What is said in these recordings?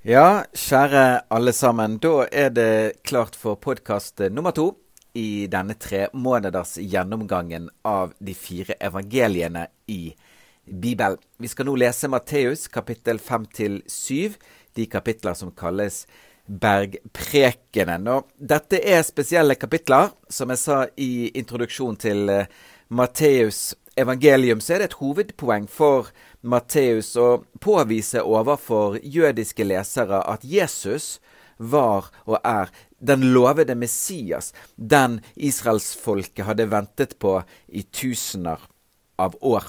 Ja, kjære alle sammen. Da er det klart for podkast nummer to i denne tre måneders gjennomgangen av de fire evangeliene i Bibelen. Vi skal nå lese Matteus kapittel 5 til 7, de kapitler som kalles Bergprekenen. Og dette er spesielle kapitler. Som jeg sa i introduksjonen til eh, Matteus evangelium, så er det et hovedpoeng for Matteus å påvise overfor jødiske lesere at Jesus var og er den lovede Messias, den israelsfolket hadde ventet på i tusener av år.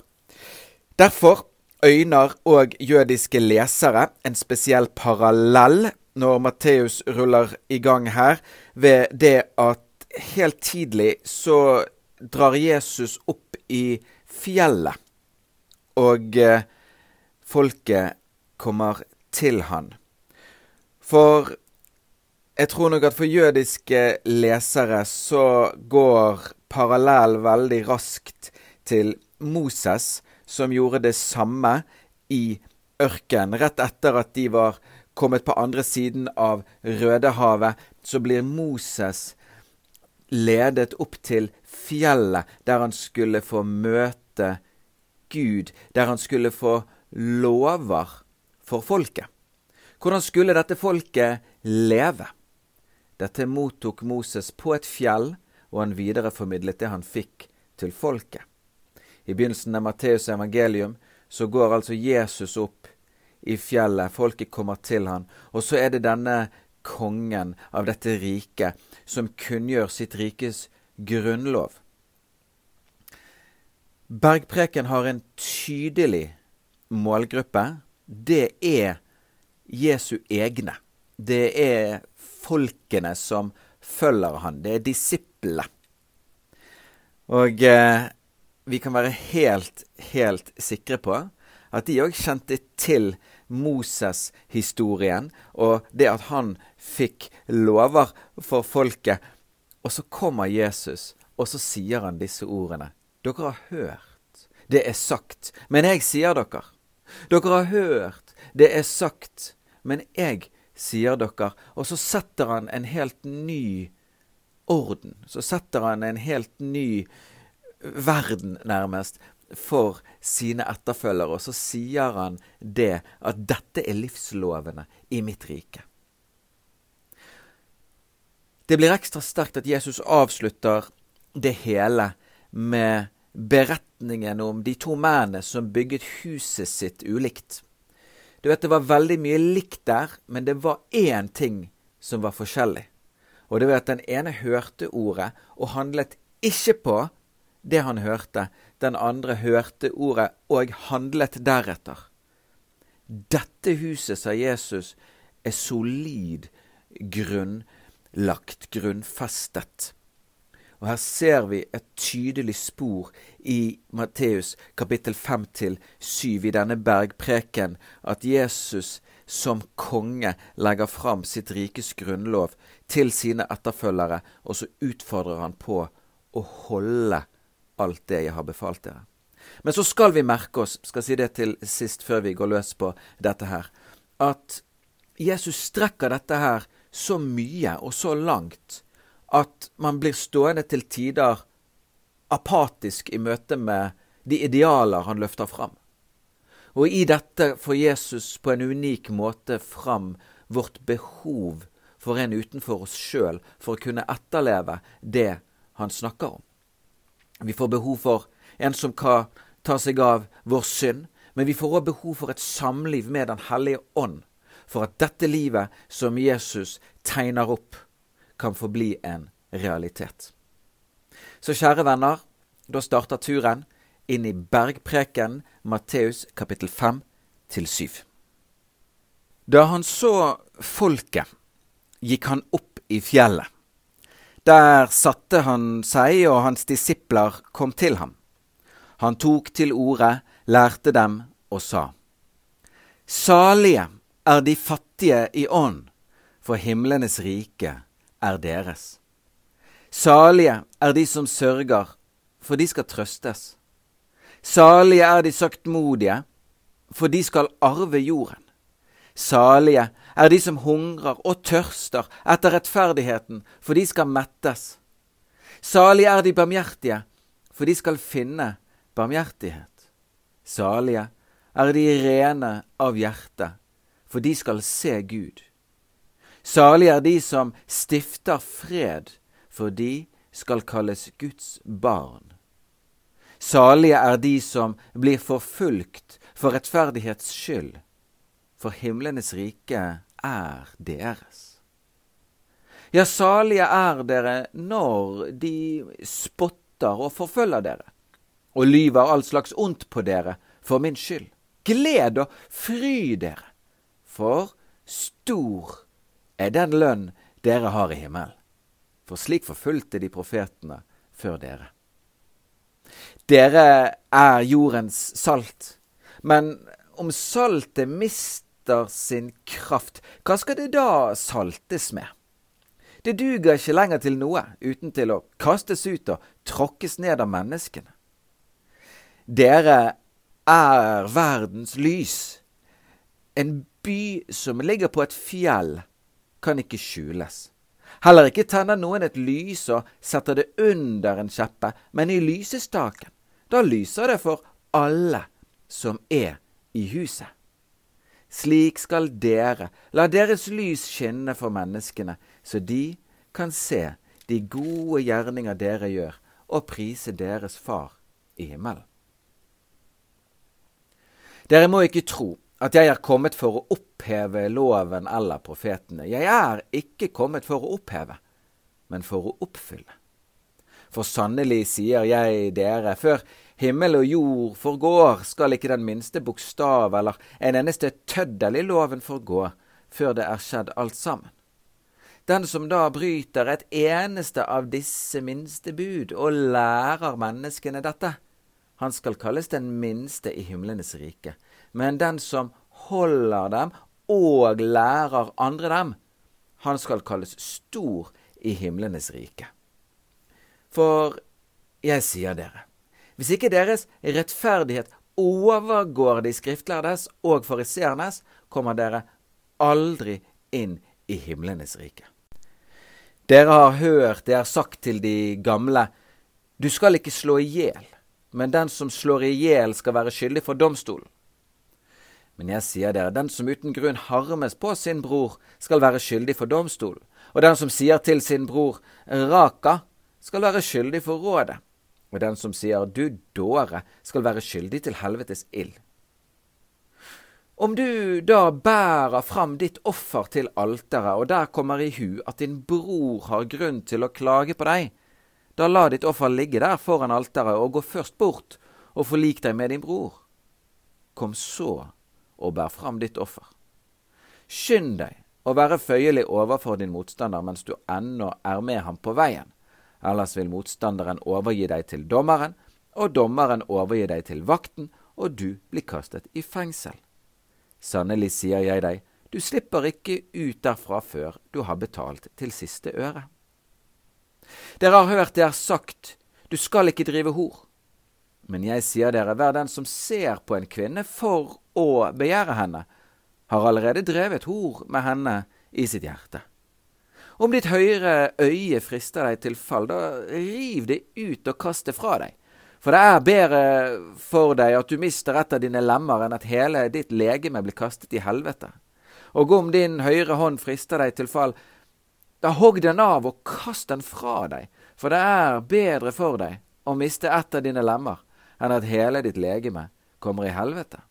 Derfor øyner og jødiske lesere en spesiell parallell når Matteus ruller i gang her, ved det at helt tidlig så drar Jesus opp i fjellet og eh, folket kommer til han. For jeg tror nok at for jødiske lesere så går parallell veldig raskt til Moses, som gjorde det samme i ørkenen. Rett etter at de var kommet på andre siden av Rødehavet, så blir Moses ledet opp til fjellet, der han skulle få møte Gud, der han skulle få lover for folket. Hvordan skulle dette folket leve? Dette mottok Moses på et fjell, og han videreformidlet det han fikk til folket. I begynnelsen av Matteus evangelium så går altså Jesus opp i fjellet, folket kommer til han, og så er det denne kongen av dette riket som kunngjør sitt rikes grunnlov. Bergpreken har en tydelig målgruppe. Det er Jesu egne. Det er folkene som følger han. Det er disiplene. Og eh, vi kan være helt, helt sikre på at de òg kjente til Moses-historien og det at han fikk lover for folket. Og så kommer Jesus, og så sier han disse ordene. Dere har hørt, det er sagt, men jeg sier dere. Dere har hørt, det er sagt, men jeg sier dere. Og så setter han en helt ny orden. Så setter han en helt ny verden, nærmest, for sine etterfølgere. Og så sier han det, at dette er livslovene i mitt rike. Det blir ekstra sterkt at Jesus avslutter det hele med beretningen om de to mennene som bygget huset sitt ulikt. Du vet, Det var veldig mye likt der, men det var én ting som var forskjellig. Og det var at den ene hørte ordet og handlet ikke på det han hørte. Den andre hørte ordet og handlet deretter. Dette huset, sa Jesus, er solid grunnlagt, grunnfestet. Og Her ser vi et tydelig spor i Matteus kapittel 5 til 7 i denne bergpreken at Jesus som konge legger fram sitt rikes grunnlov til sine etterfølgere, og så utfordrer han på å holde alt det jeg har befalt dere. Men så skal vi merke oss, skal si det til sist før vi går løs på dette her, at Jesus strekker dette her så mye og så langt at man blir stående til tider apatisk i møte med de idealer han løfter fram. Og i dette får Jesus på en unik måte fram vårt behov for en utenfor oss sjøl for å kunne etterleve det han snakker om. Vi får behov for en som kan ta seg av vår synd, men vi får òg behov for et samliv med Den hellige ånd, for at dette livet som Jesus tegner opp, kan forbli en realitet. Så kjære venner, da starter turen inn i bergpreken Matteus kapittel 5 til 7. Da han så folket, gikk han opp i fjellet. Der satte han seg, og hans disipler kom til ham. Han tok til orde, lærte dem og sa:" Salige er de fattige i ånd, for himlenes rike er deres. Salige er de som sørger, for de skal trøstes. Salige er de saktmodige, for de skal arve jorden. Salige er de som hungrer og tørster etter rettferdigheten, for de skal mettes. Salige er de barmhjertige, for de skal finne barmhjertighet. Salige er de rene av hjerte, for de skal se Gud. Salige er de som stifter fred, for de skal kalles Guds barn. Salige er de som blir forfulgt for rettferdighets skyld, for himlenes rike er deres. Ja, salige er dere når de spotter og forfølger dere, og lyver all slags ondt på dere for min skyld. Gled og fry dere, for stor er den lønn dere har i himmelen. For slik forfulgte de profetene før dere. Dere er jordens salt, men om saltet mister sin kraft, hva skal det da saltes med? Det duger ikke lenger til noe uten til å kastes ut og tråkkes ned av menneskene. Dere er verdens lys. En by som ligger på et fjell, kan ikke skjules. Heller ikke tenner noen et lys og setter det under en kjeppe, men i lysestaken. Da lyser det for alle som er i huset. Slik skal dere la deres lys skinne for menneskene, så de kan se de gode gjerninger dere gjør, og prise deres Far i himmelen. Dere må ikke tro at jeg er kommet for å oppheve loven eller profetene. Jeg er ikke kommet for å oppheve, men for å oppfylle. For sannelig sier jeg dere, før himmel og jord forgår, skal ikke den minste bokstav eller en eneste tøddel i loven forgå, før det er skjedd alt sammen. Den som da bryter et eneste av disse minste bud og lærer menneskene dette, han skal kalles den minste i himlenes rike. Men den som holder dem og lærer andre dem, han skal kalles stor i himlenes rike. For jeg sier dere, hvis ikke deres rettferdighet overgår de skriftlærdes og fariseernes, kommer dere aldri inn i himlenes rike. Dere har hørt det er sagt til de gamle, du skal ikke slå i hjel, men den som slår i hjel skal være skyldig for domstolen. Men jeg sier dere, den som uten grunn harmes på sin bror, skal være skyldig for domstolen, og den som sier til sin bror raka, skal være skyldig for rådet, og den som sier du dåre, skal være skyldig til helvetes ild. Om du da bærer fram ditt offer til alteret, og der kommer i hu at din bror har grunn til å klage på deg, da la ditt offer ligge der foran alteret, og gå først bort og forlik deg med din bror. Kom så og bær fram ditt offer. Skynd deg å være føyelig overfor din motstander mens du ennå er med ham på veien, ellers vil motstanderen overgi deg til dommeren, og dommeren overgi deg til vakten, og du blir kastet i fengsel. Sannelig sier jeg deg, du slipper ikke ut derfra før du har betalt til siste øre. Dere har hørt det er sagt, du skal ikke drive hor. Men jeg sier dere, hver den som ser på en kvinne for å begjære henne, har allerede drevet hor med henne i sitt hjerte. Om ditt høyre øye frister deg til fall, da riv det ut og kast det fra deg. For det er bedre for deg at du mister et av dine lemmer, enn at hele ditt legeme blir kastet i helvete. Og om din høyre hånd frister deg til fall, da hogg den av og kast den fra deg, for det er bedre for deg å miste et av dine lemmer enn at hele ditt legeme kommer i helvete.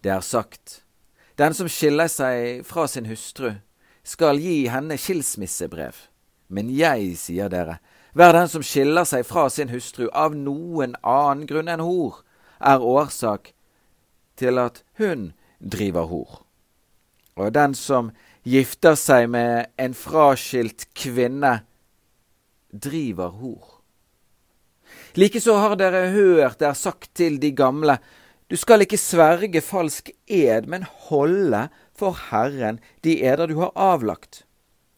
Det er sagt, den som skiller seg fra sin hustru, skal gi henne skilsmissebrev. Men jeg sier dere, hver den som skiller seg fra sin hustru av noen annen grunn enn hor, er årsak til at hun driver hor. Og den som gifter seg med en fraskilt kvinne, driver hor. Likeså har dere hørt det er sagt til de gamle, du skal ikke sverge falsk ed, men holde for Herren de eder du har avlagt.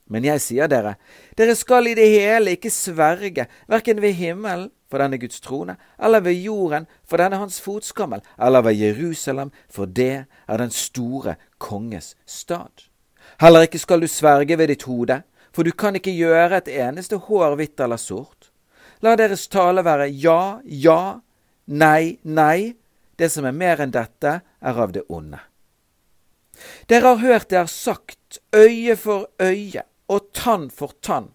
Men jeg sier dere, dere skal i det hele ikke sverge, verken ved himmelen, for den er Guds trone, eller ved jorden, for den er hans fotskammel, eller ved Jerusalem, for det er den store konges stad. Heller ikke skal du sverge ved ditt hode, for du kan ikke gjøre et eneste hår hvitt eller sort. La deres tale være ja, ja, nei, nei. Det som er mer enn dette, er av det onde. Dere har hørt det er sagt øye for øye og tann for tann.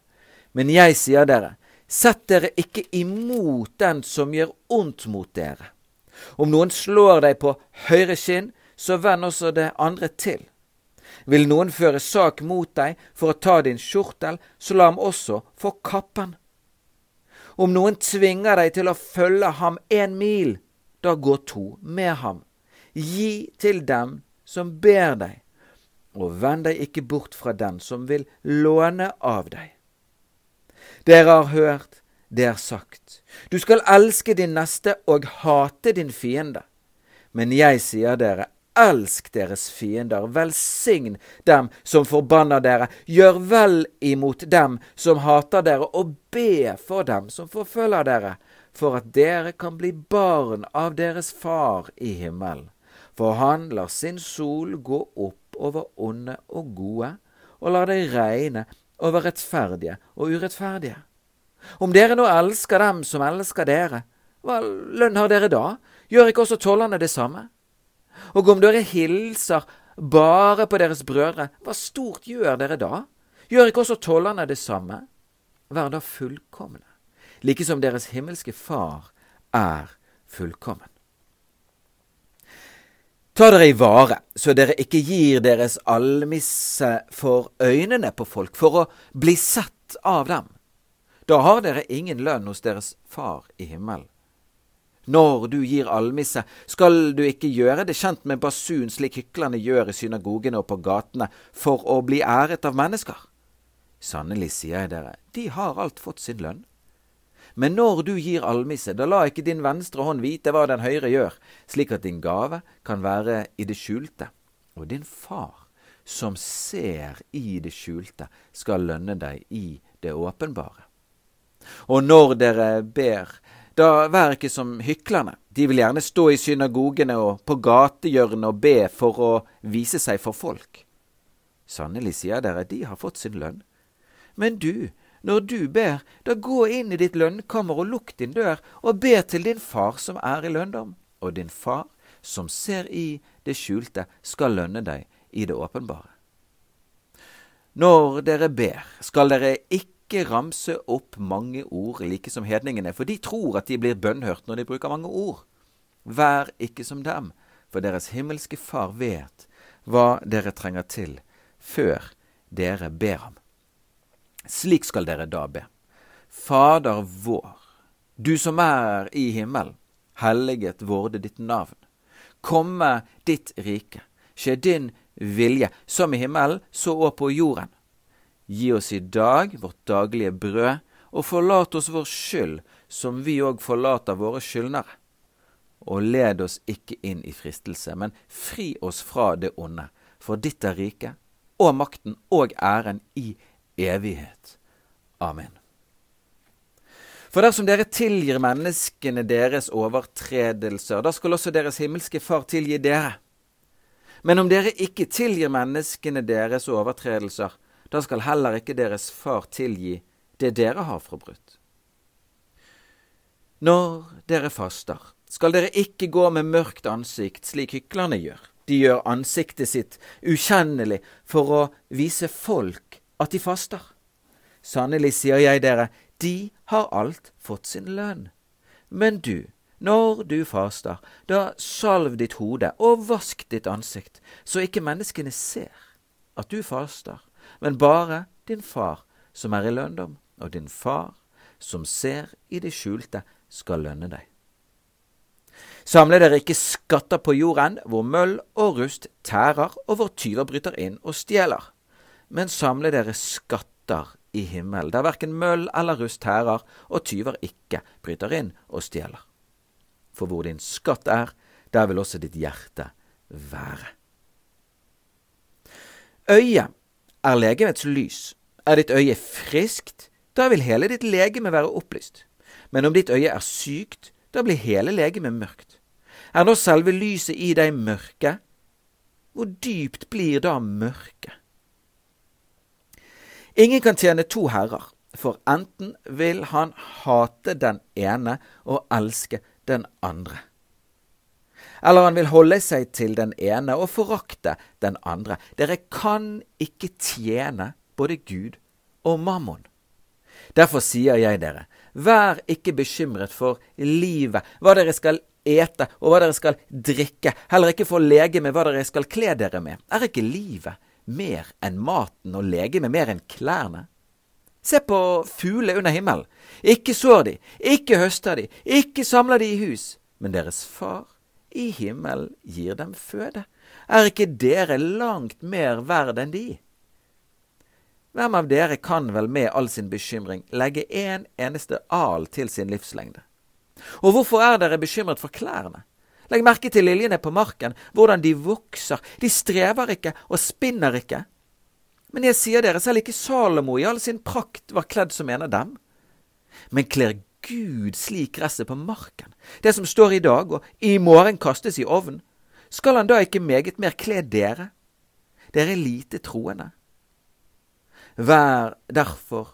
Men jeg sier dere, sett dere ikke imot den som gjør ondt mot dere. Om noen slår deg på høyre kinn, så vend også det andre til. Vil noen føre sak mot deg for å ta din skjortel, så la ham også få kappen. Om noen tvinger deg til å følge ham en mil, da gå to med ham. Gi til dem som ber deg, og vend deg ikke bort fra den som vil låne av deg. Dere har hørt det er sagt, du skal elske din neste og hate din fiende. Men jeg sier dere, elsk deres fiender, velsign dem som forbanner dere, gjør vel imot dem som hater dere, og be for dem som forfølger dere, for at dere kan bli barn av deres Far i himmelen. For han lar sin sol gå opp over onde og gode, og lar det regne over rettferdige og urettferdige. Om dere nå elsker dem som elsker dere, hva lønn har dere da? Gjør ikke også tollerne det samme? Og om dere hilser bare på deres brødre, hva stort gjør dere da? Gjør ikke også tollerne det samme? Vær da fullkomne, like som deres himmelske Far er fullkommen. Ta dere i vare, så dere ikke gir deres almisse for øynene på folk, for å bli sett av dem. Da har dere ingen lønn hos deres Far i himmelen. Når du gir almisse, skal du ikke gjøre det kjent med basun slik hyklerne gjør i synagogene og på gatene for å bli æret av mennesker. Sannelig sier jeg dere, de har alt fått sin lønn. Men når du gir almisse, da la ikke din venstre hånd vite hva den høyre gjør, slik at din gave kan være i det skjulte. Og din far, som ser i det skjulte, skal lønne deg i det åpenbare. Og når dere ber, da vær ikke som hyklerne. De vil gjerne stå i synagogene og på gatehjørnet og be for å vise seg for folk. Sannelig sier dere, de har fått sin lønn. Men du, når du ber, da gå inn i ditt lønnkammer og lukk din dør, og be til din far som er i lønndom. Og din far, som ser i det skjulte, skal lønne deg i det åpenbare. Når dere ber, skal dere ikke ramse opp mange ord, like som hedningene, for de tror at de blir bønnhørt når de bruker mange ord. Vær ikke som dem, for deres himmelske Far vet hva dere trenger til, før dere ber ham. Slik skal dere da be. Fader vår, du som er i himmelen. Helliget vorde ditt navn. Komme ditt rike. Skje din vilje, som i himmelen, så òg på jorden. Gi oss i dag vårt daglige brød, og forlat oss vår skyld, som vi òg forlater våre skyldnere. Og led oss ikke inn i fristelse, men fri oss fra det onde. For ditt er riket, og makten og æren i evighet. Amen. For dersom dere tilgir menneskene deres overtredelser, da skal også deres himmelske Far tilgi dere. Men om dere ikke tilgir menneskene deres overtredelser, da skal heller ikke deres Far tilgi det dere har forbrutt. Når dere faster, skal dere ikke gå med mørkt ansikt, slik hyklerne gjør. De gjør ansiktet sitt ukjennelig for å vise folk at de faster. Sannelig sier jeg dere, de har alt fått sin lønn. Men du, når du faster, da salv ditt hode og vask ditt ansikt, så ikke menneskene ser at du faster, men bare din far som er i lønndom, og din far som ser i det skjulte, skal lønne deg. Samle dere ikke skatter på jorden, hvor møll og rust tærer, og hvor tyver bryter inn og stjeler men samle dere skatter i himmelen, der verken møll eller rust tærer, og tyver ikke bryter inn og stjeler. For hvor din skatt er, der vil også ditt hjerte være. Øyet er legemets lys. Er ditt øye friskt, da vil hele ditt legeme være opplyst. Men om ditt øye er sykt, da blir hele legemet mørkt. Er nå selve lyset i deg mørke? Hvor dypt blir da mørket? Ingen kan tjene to herrer, for enten vil han hate den ene og elske den andre. Eller han vil holde seg til den ene og forakte den andre. Dere kan ikke tjene både Gud og mammon. Derfor sier jeg dere, vær ikke bekymret for livet, hva dere skal ete og hva dere skal drikke, heller ikke for legemet hva dere skal kle dere med. Er ikke livet mer enn maten og legemet mer enn klærne? Se på fugler under himmelen. Ikke sår de, ikke høster de, ikke samler de i hus, men deres far i himmelen gir dem føde. Er ikke dere langt mer verd enn de? Hvem av dere kan vel med all sin bekymring legge en eneste al til sin livslengde? Og hvorfor er dere bekymret for klærne? Legg merke til liljene på marken, hvordan de vokser. De strever ikke og spinner ikke. Men jeg sier dere, selv ikke Salomo i all sin prakt var kledd som en av dem. Men kler Gud slik gresset på marken, det som står i dag og i morgen kastes i ovnen, skal han da ikke meget mer kle dere? Dere er lite troende. Vær derfor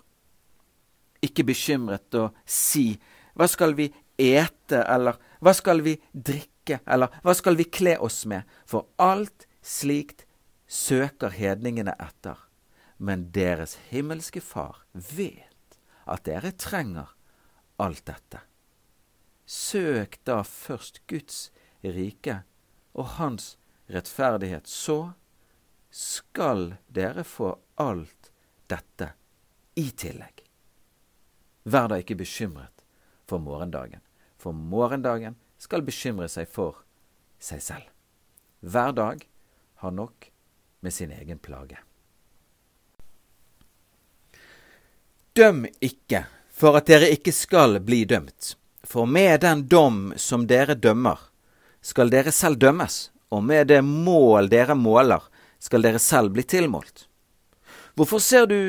ikke bekymret og si, hva skal vi ete, eller hva skal vi drikke, eller hva skal vi kle oss med? For alt slikt søker hedningene etter. Men deres himmelske Far vet at dere trenger alt dette. Søk da først Guds rike og Hans rettferdighet, så skal dere få alt dette i tillegg. Vær da ikke bekymret for morgendagen, for morgendagen skal bekymre seg for seg selv. Hver dag har nok med sin egen plage. Døm ikke for at dere ikke skal bli dømt. For med den dom som dere dømmer, skal dere selv dømmes, og med det mål dere måler, skal dere selv bli tilmålt. Hvorfor ser du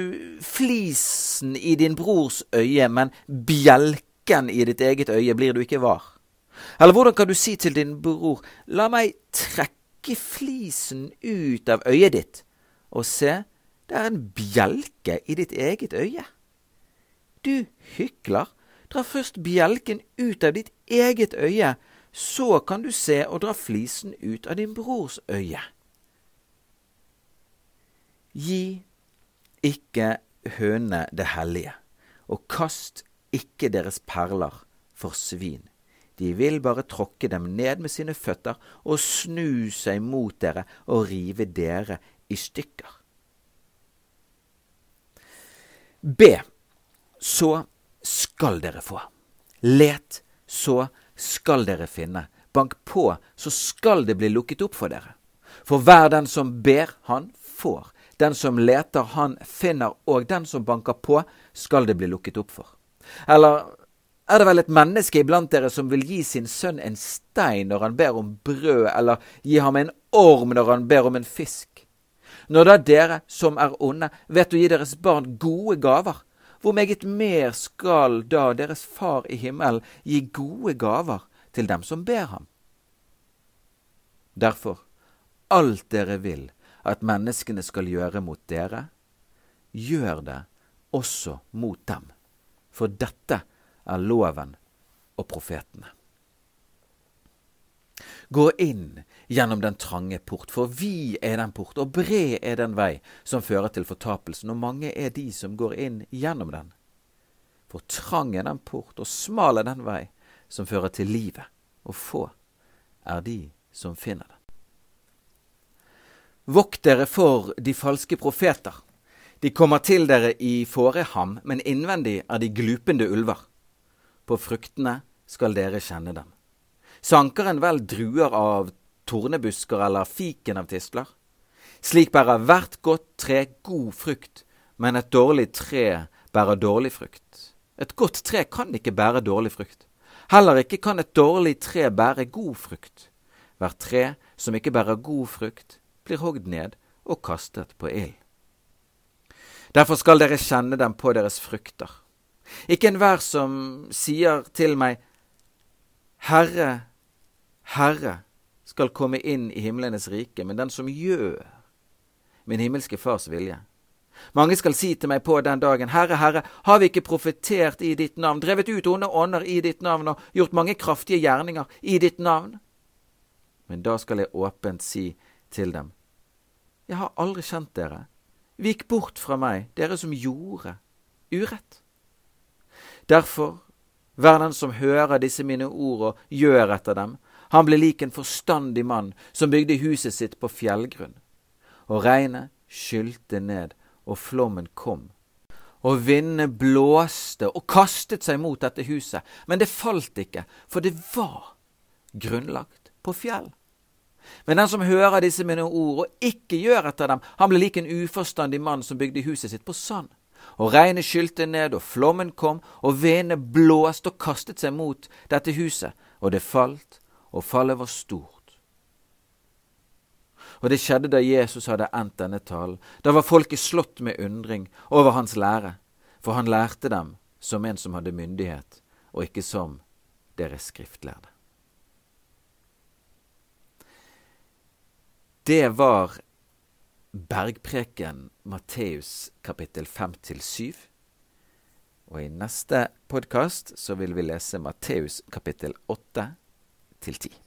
flisen i din brors øye, men bjelken i ditt eget øye blir du ikke var? Eller hvordan kan du si til din bror, la meg trekke flisen ut av øyet ditt, og se, det er en bjelke i ditt eget øye? Du hykler, dra først bjelken ut av ditt eget øye, så kan du se og dra flisen ut av din brors øye. Gi ikke høne det hellige, og kast ikke deres perler for svin. De vil bare tråkke dem ned med sine føtter og snu seg mot dere og rive dere i stykker. Be, så skal dere få. Let, så skal dere finne. Bank på, så skal det bli lukket opp for dere. For hver den som ber, han får. Den som leter, han finner, og den som banker på, skal det bli lukket opp for. Eller er det vel et menneske iblant dere som vil gi sin sønn en stein når han ber om brød, eller gi ham en orm når han ber om en fisk? Når da dere som er onde, vet å gi deres barn gode gaver, hvor meget mer skal da deres Far i himmelen gi gode gaver til dem som ber ham? Derfor, alt dere vil at menneskene skal gjøre mot dere, gjør det også mot dem. For dette er loven og profetene. Gå inn gjennom den trange port, for vi er den port, og bred er den vei som fører til fortapelsen, og mange er de som går inn gjennom den. For trang er den port, og smal er den vei som fører til livet, og få er de som finner den. Vokt dere for de falske profeter. De kommer til dere i fåreham, men innvendig er de glupende ulver. På fruktene skal dere kjenne dem. Sanker en vel druer av tornebusker eller fiken av tistler? Slik bærer hvert godt tre god frukt, men et dårlig tre bærer dårlig frukt. Et godt tre kan ikke bære dårlig frukt. Heller ikke kan et dårlig tre bære god frukt. Hvert tre som ikke bærer god frukt, blir hogd ned og kastet på ild. Derfor skal dere kjenne dem på deres frukter. Ikke enhver som sier til meg, Herre, Herre, skal komme inn i himlenes rike, men den som gjør min himmelske Fars vilje. Mange skal si til meg på den dagen, Herre, Herre, har vi ikke profetert i ditt navn, drevet ut onde ånder i ditt navn og gjort mange kraftige gjerninger i ditt navn? Men da skal jeg åpent si til dem, Jeg har aldri kjent dere. Vik bort fra meg, dere som gjorde urett. Derfor, hver den som hører disse mine ord og gjør etter dem, han ble lik en forstandig mann som bygde huset sitt på fjellgrunn. Og regnet skylte ned og flommen kom. Og vindene blåste og kastet seg mot dette huset, men det falt ikke, for det var grunnlagt på fjell. Men den som hører disse mine ord og ikke gjør etter dem, han blir lik en uforstandig mann som bygde huset sitt på sand. Og regnet skylte ned, og flommen kom, og vindene blåste og kastet seg mot dette huset, og det falt, og fallet var stort. Og det skjedde da Jesus hadde endt denne talen. Da var folket slått med undring over hans lære, for han lærte dem som en som hadde myndighet, og ikke som deres skriftlærde. Det var Bergpreken Matteus kapittel 5-7. Og i neste podkast så vil vi lese Matteus kapittel 8 til 10.